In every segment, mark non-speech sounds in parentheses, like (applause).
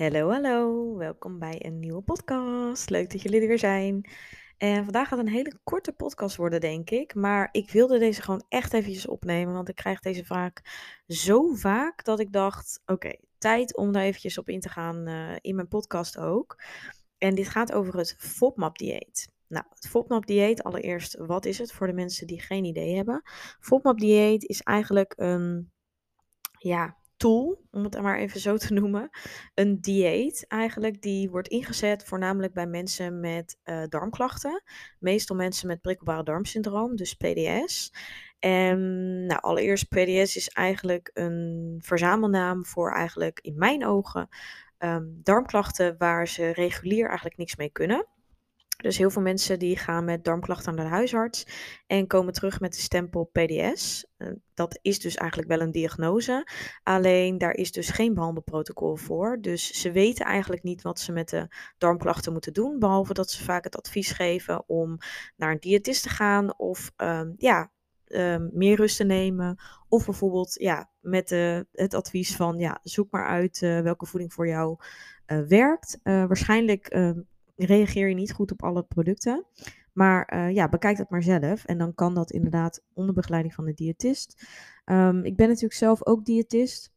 Hallo, hallo. Welkom bij een nieuwe podcast. Leuk dat jullie er weer zijn. En vandaag gaat een hele korte podcast worden, denk ik. Maar ik wilde deze gewoon echt eventjes opnemen, want ik krijg deze vraag zo vaak dat ik dacht, oké, tijd om daar eventjes op in te gaan uh, in mijn podcast ook. En dit gaat over het FODMAP-dieet. Nou, het FODMAP-dieet, allereerst, wat is het voor de mensen die geen idee hebben? FODMAP-dieet is eigenlijk een, ja, tool, om het maar even zo te (laughs) noemen. Een dieet eigenlijk, die wordt ingezet voornamelijk bij mensen met uh, darmklachten. Meestal mensen met prikkelbare darmsyndroom, dus PDS. En nou, allereerst, PDS is eigenlijk een verzamelnaam voor eigenlijk, in mijn ogen, um, darmklachten waar ze regulier eigenlijk niks mee kunnen. Dus heel veel mensen die gaan met darmklachten naar de huisarts en komen terug met de stempel PDS. Eh, dat is dus eigenlijk wel een diagnose, alleen daar is dus geen behandelprotocol voor. Dus ze weten eigenlijk niet wat ze met de darmklachten moeten doen, behalve dat ze vaak het advies geven om naar een diëtist te gaan of um, ja, um, meer rust te nemen. Of bijvoorbeeld ja, met de, het advies van ja, zoek maar uit uh, welke voeding voor jou uh, werkt. Uh, waarschijnlijk uh, reageer je niet goed op alle producten. Maar uh, ja, bekijk dat maar zelf. En dan kan dat inderdaad onder begeleiding van de diëtist. Um, ik ben natuurlijk zelf ook diëtist.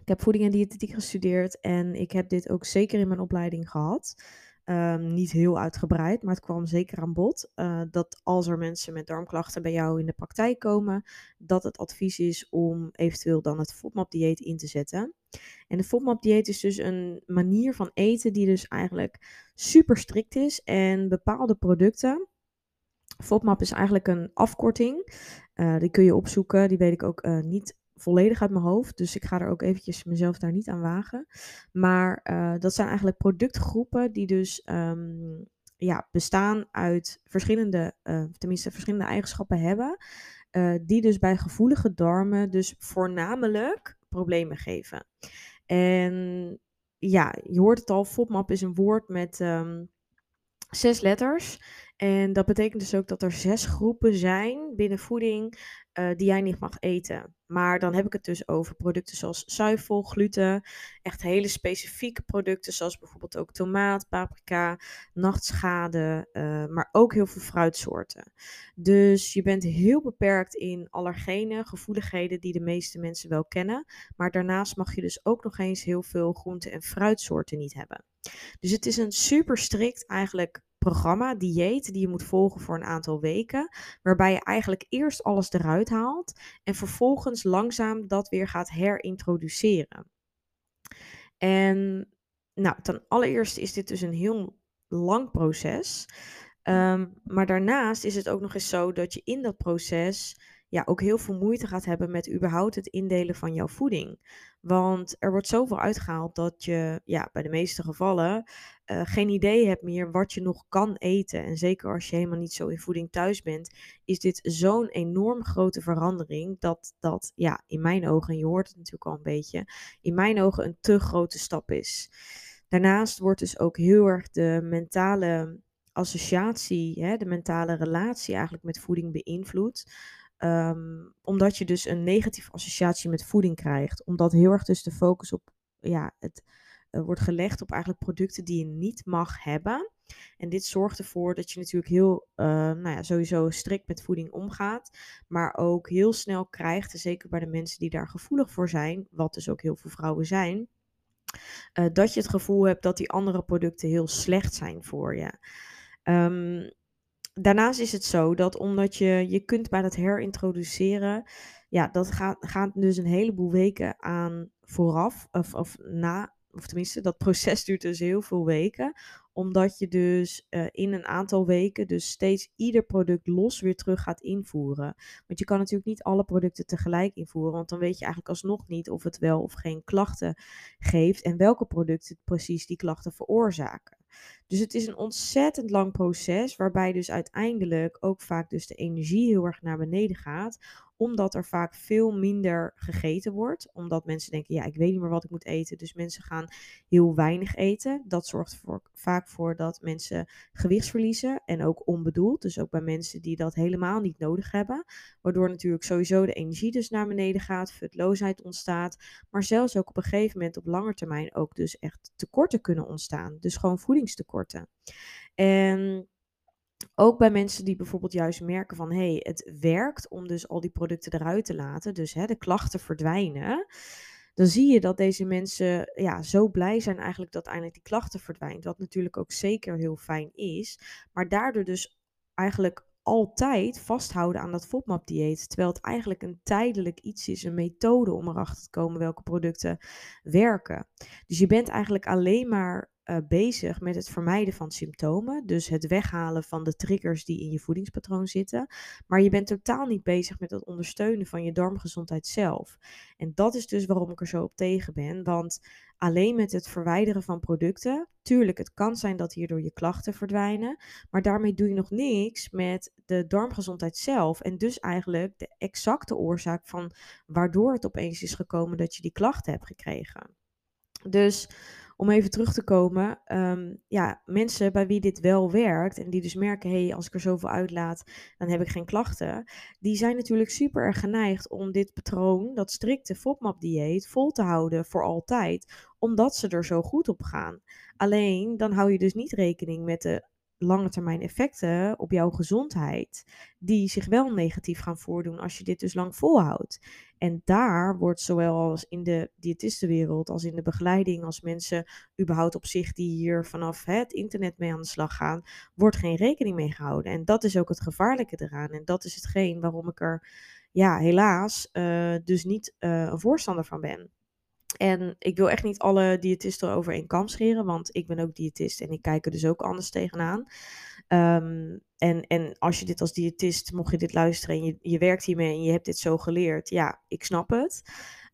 Ik heb voeding en diëtetiek gestudeerd. En ik heb dit ook zeker in mijn opleiding gehad. Um, niet heel uitgebreid, maar het kwam zeker aan bod. Uh, dat als er mensen met darmklachten bij jou in de praktijk komen, dat het advies is om eventueel dan het FODMAP-dieet in te zetten. En de FODMAP-dieet is dus een manier van eten die dus eigenlijk super strikt is. En bepaalde producten, FODMAP is eigenlijk een afkorting, uh, die kun je opzoeken, die weet ik ook uh, niet volledig uit mijn hoofd. Dus ik ga er ook eventjes mezelf daar niet aan wagen. Maar uh, dat zijn eigenlijk productgroepen die dus um, ja, bestaan uit verschillende, tenminste verschillende eigenschappen hebben. Die dus bij gevoelige darmen dus voornamelijk problemen geven. En ja, je hoort het al, FODMAP is een woord met um, zes letters. En dat betekent dus ook dat er zes groepen zijn binnen voeding uh, die jij niet mag eten. Maar dan heb ik het dus over producten zoals zuivel, gluten, echt hele specifieke producten zoals bijvoorbeeld ook tomaat, paprika, nachtschade, uh, maar ook heel veel fruitsoorten. Dus je bent heel beperkt in allergenen, gevoeligheden die de meeste mensen wel kennen. Maar daarnaast mag je dus ook nog eens heel veel groente- en fruitsoorten niet hebben. Dus het is een super strikt eigenlijk programma, dieet, die je moet volgen voor een aantal weken. Waarbij je eigenlijk eerst alles eruit haalt en vervolgens langzaam dat weer gaat herintroduceren. En nou, ten allereerste is dit dus een heel lang proces. Um, maar daarnaast is het ook nog eens zo dat je in dat proces ja, ook heel veel moeite gaat hebben met überhaupt het indelen van jouw voeding. Want er wordt zoveel uitgehaald dat je ja, bij de meeste gevallen uh, geen idee hebt meer wat je nog kan eten. En zeker als je helemaal niet zo in voeding thuis bent, is dit zo'n enorm grote verandering dat dat ja, in mijn ogen, en je hoort het natuurlijk al een beetje, in mijn ogen een te grote stap is. Daarnaast wordt dus ook heel erg de mentale associatie, hè, de mentale relatie eigenlijk met voeding beïnvloed. Um, omdat je dus een negatieve associatie met voeding krijgt. Omdat heel erg dus de focus op, ja, het uh, wordt gelegd op eigenlijk producten die je niet mag hebben. En dit zorgt ervoor dat je natuurlijk heel, uh, nou ja, sowieso strikt met voeding omgaat. Maar ook heel snel krijgt, zeker bij de mensen die daar gevoelig voor zijn, wat dus ook heel veel vrouwen zijn. Uh, dat je het gevoel hebt dat die andere producten heel slecht zijn voor je. Um, daarnaast is het zo dat omdat je, je kunt bij dat herintroduceren, ja, dat gaat, gaat dus een heleboel weken aan vooraf, of, of na, of tenminste, dat proces (laughs) duurt dus heel veel weken, omdat je dus uh, in een aantal weken dus steeds ieder product los weer terug gaat invoeren. Want je kan natuurlijk niet alle producten tegelijk invoeren, want dan weet je eigenlijk alsnog niet of het wel of geen klachten geeft en welke producten precies die klachten veroorzaken. Dus het is een ontzettend lang proces, waarbij dus uiteindelijk ook vaak dus de energie heel erg naar beneden gaat, omdat er vaak veel minder gegeten wordt. Omdat mensen denken, ja, ik weet niet meer wat ik moet eten. Dus mensen gaan heel weinig eten. Dat zorgt voor, vaak voor dat mensen gewicht verliezen. En ook onbedoeld. Dus ook bij mensen die dat helemaal niet nodig hebben. Waardoor natuurlijk sowieso de energie dus naar beneden gaat. Futloosheid ontstaat. Maar zelfs ook op een gegeven moment op lange termijn ook dus echt tekorten kunnen ontstaan. Dus gewoon voedingstekorten. En ook bij mensen die bijvoorbeeld juist merken van hé, hey, het werkt om dus al die producten eruit te laten, dus hè, de klachten verdwijnen, dan zie je dat deze mensen ja, zo blij zijn eigenlijk dat eindelijk die klachten verdwijnt. Wat natuurlijk ook zeker heel fijn is, maar daardoor dus eigenlijk altijd vasthouden aan dat FODMAP-dieet, terwijl het eigenlijk een tijdelijk iets is, een methode om erachter te komen welke producten werken. Dus je bent eigenlijk alleen maar uh, bezig met het vermijden van symptomen. Dus het weghalen van de triggers die in je voedingspatroon zitten. Maar je bent totaal niet bezig met het ondersteunen van je darmgezondheid zelf. En dat is dus waarom ik er zo op tegen ben. Want alleen met het verwijderen van producten, tuurlijk, het kan zijn dat hierdoor je klachten verdwijnen. Maar daarmee doe je nog niks met de darmgezondheid zelf. En dus eigenlijk de exacte oorzaak van waardoor het opeens is gekomen dat je die klachten hebt gekregen. Dus om even terug te komen, um, ja, mensen bij wie dit wel werkt en die dus merken, hé, hey, als ik er zoveel uitlaat, dan heb ik geen klachten, die zijn natuurlijk super erg geneigd om dit patroon, dat strikte FODMAP-dieet, vol te houden voor altijd, omdat ze er zo goed op gaan. Alleen, dan hou je dus niet rekening met de lange termijn effecten op jouw gezondheid, die zich wel negatief gaan voordoen als je dit dus lang volhoudt. En daar wordt zowel als in de diëtistenwereld als in de begeleiding, als mensen überhaupt op zich die hier vanaf het internet mee aan de slag gaan, wordt geen rekening mee gehouden. En dat is ook het gevaarlijke eraan. En dat is hetgeen waarom ik er ja, helaas uh, dus niet uh, een voorstander van ben. En ik wil echt niet alle diëtisten over één kam scheren, want ik ben ook diëtist en ik kijk er dus ook anders tegenaan. Um, en, en als je dit als diëtist, mocht je dit luisteren en je, je werkt hiermee en je hebt dit zo geleerd, ja, ik snap het.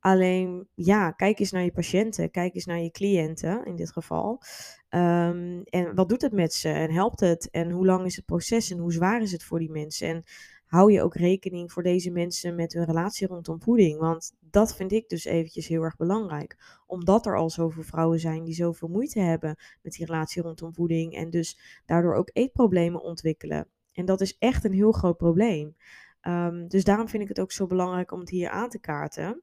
Alleen, ja, kijk eens naar je patiënten, kijk eens naar je cliënten in dit geval. Um, en wat doet het met ze en helpt het? En hoe lang is het proces en hoe zwaar is het voor die mensen? En hou je ook rekening voor deze mensen met hun relatie rondom voeding? Want dat vind ik dus eventjes heel erg belangrijk. Omdat er al zoveel vrouwen zijn die zoveel moeite hebben met die relatie rondom voeding. En dus daardoor ook eetproblemen ontwikkelen. En dat is echt een heel groot probleem. Um, dus daarom vind ik het ook zo belangrijk om het hier aan te kaarten.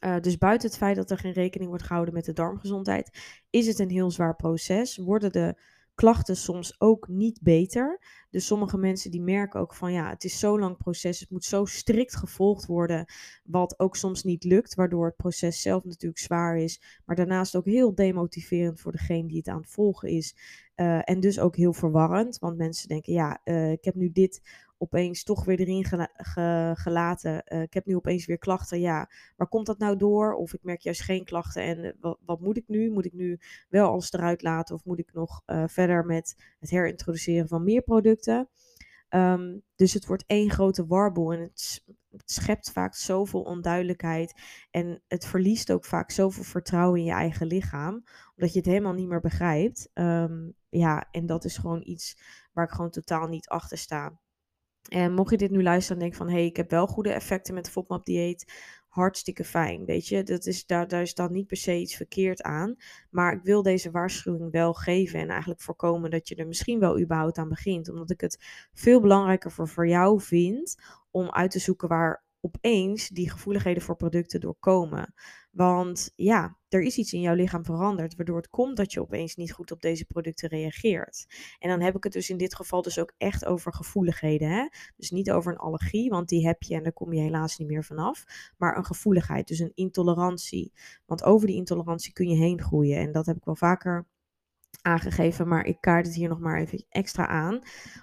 Uh, dus buiten het feit dat er geen rekening wordt gehouden met de darmgezondheid, is het een heel zwaar proces. Worden de klachten soms ook niet beter. Dus sommige mensen die merken ook van ja, het is zo lang proces, het moet zo strikt gevolgd worden, wat ook soms niet lukt, waardoor het proces zelf natuurlijk zwaar is, maar daarnaast ook heel demotiverend voor degene die het aan het volgen is. Uh, en dus ook heel verwarrend, want mensen denken ja, uh, ik heb nu dit opeens toch weer erin gelaten. Uh, ik heb nu opeens weer klachten. Ja, waar komt dat nou door? Of ik merk juist geen klachten. En uh, wat, moet ik nu? Moet ik nu wel alles eruit laten? Of moet ik nog uh, verder met het herintroduceren van meer producten? Um, dus het wordt één grote warboel en het, schept vaak zoveel onduidelijkheid. En het verliest ook vaak zoveel vertrouwen in je eigen lichaam, omdat je het helemaal niet meer begrijpt. Um, ja, en dat is gewoon iets waar ik gewoon totaal niet achter sta. En mocht je dit nu luisteren en denken van... hé, hey, ik heb wel goede effecten met de FODMAP-dieet... hartstikke fijn, weet je. Dat is, daar, daar is dan niet per se iets verkeerd aan. Maar ik wil deze waarschuwing wel geven... en eigenlijk voorkomen dat je er misschien wel überhaupt aan begint. Omdat ik het veel belangrijker voor, voor jou vind... om uit te zoeken waar opeens die gevoeligheden voor producten doorkomen. Want ja, er is iets in jouw lichaam veranderd, waardoor het komt dat je opeens niet goed op deze producten reageert. En dan heb ik het dus in dit geval dus ook echt over gevoeligheden. Hè? Dus niet over een allergie, want die heb je en daar kom je helaas niet meer vanaf. Maar een gevoeligheid, dus een intolerantie. Want over die intolerantie kun je heen groeien. En dat heb ik wel vaker aangegeven, maar ik kaart het hier nog maar even extra aan.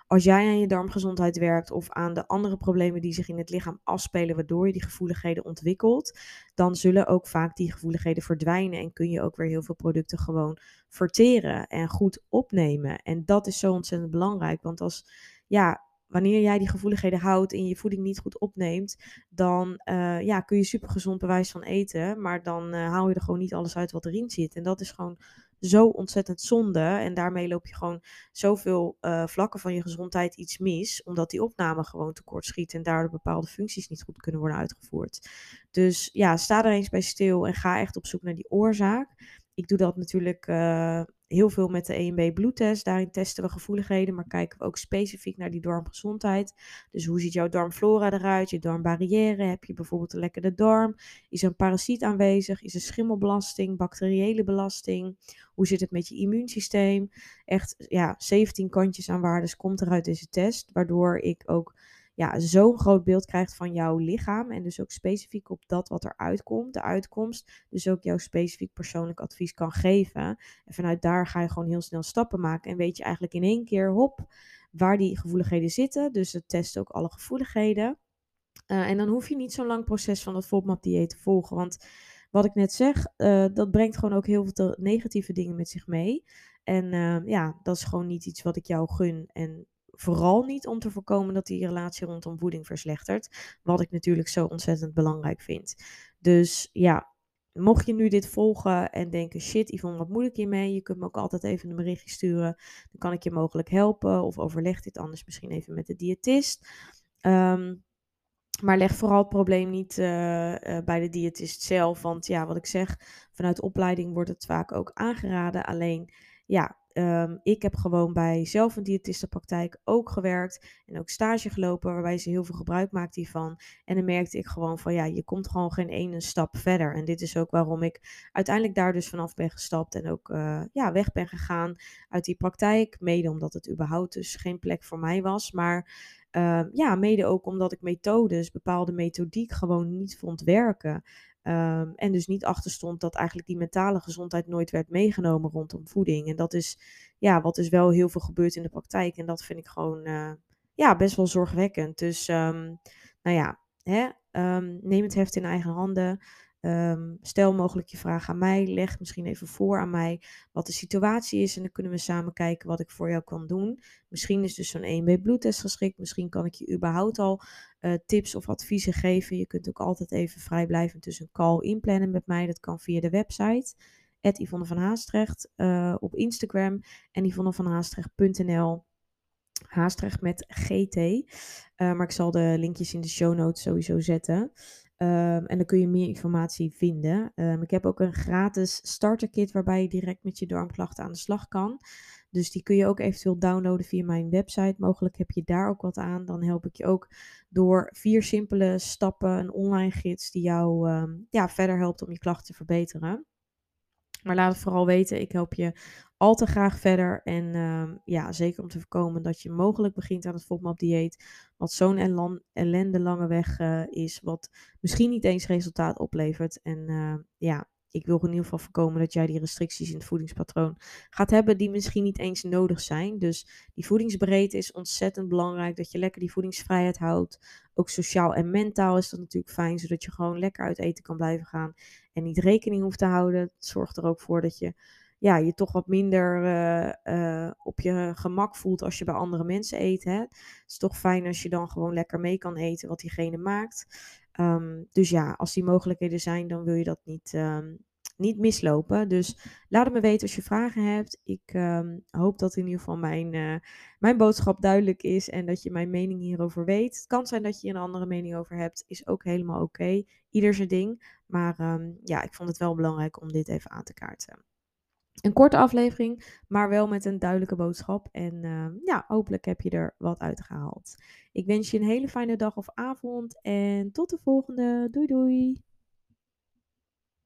Als jij aan je darmgezondheid werkt of aan de andere problemen die zich in het lichaam afspelen, waardoor je die gevoeligheden ontwikkelt, dan zullen ook vaak die gevoeligheden verdwijnen en kun je ook weer heel veel producten gewoon verteren en goed opnemen. En dat is zo ontzettend belangrijk, want als ja, wanneer jij die gevoeligheden houdt en je voeding niet goed opneemt, dan uh, ja, kun je supergezond bewijs van eten, maar dan uh, haal je er gewoon niet alles uit wat erin zit. En dat is gewoon zo ontzettend zonde. En daarmee loop je gewoon zoveel uh, vlakken van je gezondheid iets mis, omdat die opname gewoon tekort schiet en daardoor bepaalde functies niet goed kunnen worden uitgevoerd. Dus ja, sta er eens bij stil en ga echt op zoek naar die oorzaak. Ik doe dat natuurlijk uh, heel veel met de EMB bloedtest. Daarin testen we gevoeligheden, maar kijken we ook specifiek naar die darmgezondheid. Dus hoe ziet jouw darmflora eruit, je darmbarrière? Heb je bijvoorbeeld een lekkere darm? Is er een parasiet aanwezig? Is er schimmelbelasting, bacteriële belasting? Hoe zit het met je immuunsysteem? Echt, ja, 17 kantjes aan waardes komt er uit deze test, waardoor ik ook ja, zo'n groot beeld krijgt van jouw lichaam. En dus ook specifiek op dat wat eruit komt, de uitkomst. Dus ook jouw specifiek persoonlijk advies kan geven. En vanuit daar ga je gewoon heel snel stappen maken. En weet je eigenlijk in één keer, hop, waar die gevoeligheden zitten. Dus het test ook alle gevoeligheden. Uh, en dan hoef je niet zo'n lang proces van dat FODMAP dieet te volgen. Want wat ik net zeg, uh, dat brengt gewoon ook heel veel negatieve dingen met zich mee. En uh, ja, dat is gewoon niet iets wat ik jou gun. En Vooral niet om te voorkomen dat die relatie rondom voeding verslechtert. Wat ik natuurlijk zo ontzettend belangrijk vind. Dus ja, mocht je nu dit volgen en denken: shit, Yvonne, wat moet ik hiermee? Je kunt me ook altijd even een berichtje sturen. Dan kan ik je mogelijk helpen. Of overleg dit anders misschien even met de diëtist. Um, maar leg vooral het probleem niet uh, uh, bij de diëtist zelf. Want ja, wat ik zeg, vanuit opleiding wordt het vaak ook aangeraden. Alleen ja, Um, ik heb gewoon bij zelf een diëtistenpraktijk ook gewerkt en ook stage gelopen waarbij ze heel veel gebruik maakte hiervan. En dan merkte ik gewoon van ja, je komt gewoon geen ene stap verder. En dit is ook waarom ik uiteindelijk daar dus vanaf ben gestapt en ook uh, ja, weg ben gegaan uit die praktijk. Mede omdat het überhaupt dus geen plek voor mij was. Maar uh, ja, mede ook omdat ik methodes, bepaalde methodiek gewoon niet vond werken. Um, en dus niet achter stond dat eigenlijk die mentale gezondheid nooit werd meegenomen rondom voeding. En dat is ja, wat dus wel heel veel gebeurt in de praktijk. En dat vind ik gewoon uh, ja, best wel zorgwekkend. Dus um, nou ja, hè, um, neem het heft in eigen handen. Stel mogelijk je vraag aan mij. Leg misschien even voor aan mij wat de situatie is. En dan kunnen we samen kijken wat ik voor jou kan doen. Misschien is dus zo'n 1B bloedtest geschikt. Misschien kan ik je überhaupt al uh, tips of adviezen geven. Je kunt ook altijd even vrijblijvend dus een call inplannen met mij. Dat kan via de website. Yvonne van Haastrecht uh, op Instagram. En yvonnevanhaastrecht.nl Haastrecht met GT. Uh, maar ik zal de linkjes in de show notes sowieso zetten. Um, en dan kun je meer informatie vinden. Um, ik heb ook een gratis starterkit waarbij je direct met je darmklachten aan de slag kan. Dus die kun je ook eventueel downloaden via mijn website. Mogelijk heb je daar ook wat aan. Dan help ik je ook door vier simpele stappen, een online gids die jou um, ja, verder helpt om je klachten te verbeteren. Maar laat het vooral weten. Ik help je al te graag verder. En uh, ja, zeker om te voorkomen dat je mogelijk begint aan het FODMAP-dieet. Wat zo'n ellende lange weg uh, is. Wat misschien niet eens resultaat oplevert. En uh, ja, ik wil in ieder geval voorkomen dat jij die restricties in het voedingspatroon gaat hebben die misschien niet eens nodig zijn. Dus die voedingsbreedte is ontzettend belangrijk. Dat je lekker die voedingsvrijheid houdt. Ook sociaal en mentaal is dat natuurlijk fijn, zodat je gewoon lekker uit eten kan blijven gaan en niet rekening hoeft te houden. Het zorgt er ook voor dat je ja, je toch wat minder uh, uh, op je gemak voelt als je bij andere mensen eet. Hè? Het is toch fijn als je dan gewoon lekker mee kan eten wat diegene maakt. Um, dus ja, als die mogelijkheden zijn, dan wil je dat niet, um, niet mislopen. Dus laat het me weten als je vragen hebt. Ik um, hoop dat in ieder geval mijn, uh, mijn boodschap duidelijk is en dat je mijn mening hierover weet. Het kan zijn dat je een andere mening over hebt, is ook helemaal oké. Ieder zijn ding. Maar ja, ik vond het wel belangrijk om dit even aan te kaarten. Een korte aflevering, maar wel met een duidelijke boodschap. En uh, ja, hopelijk heb je er wat uit gehaald. Ik wens je een hele fijne dag of avond en tot de volgende. Doei doei!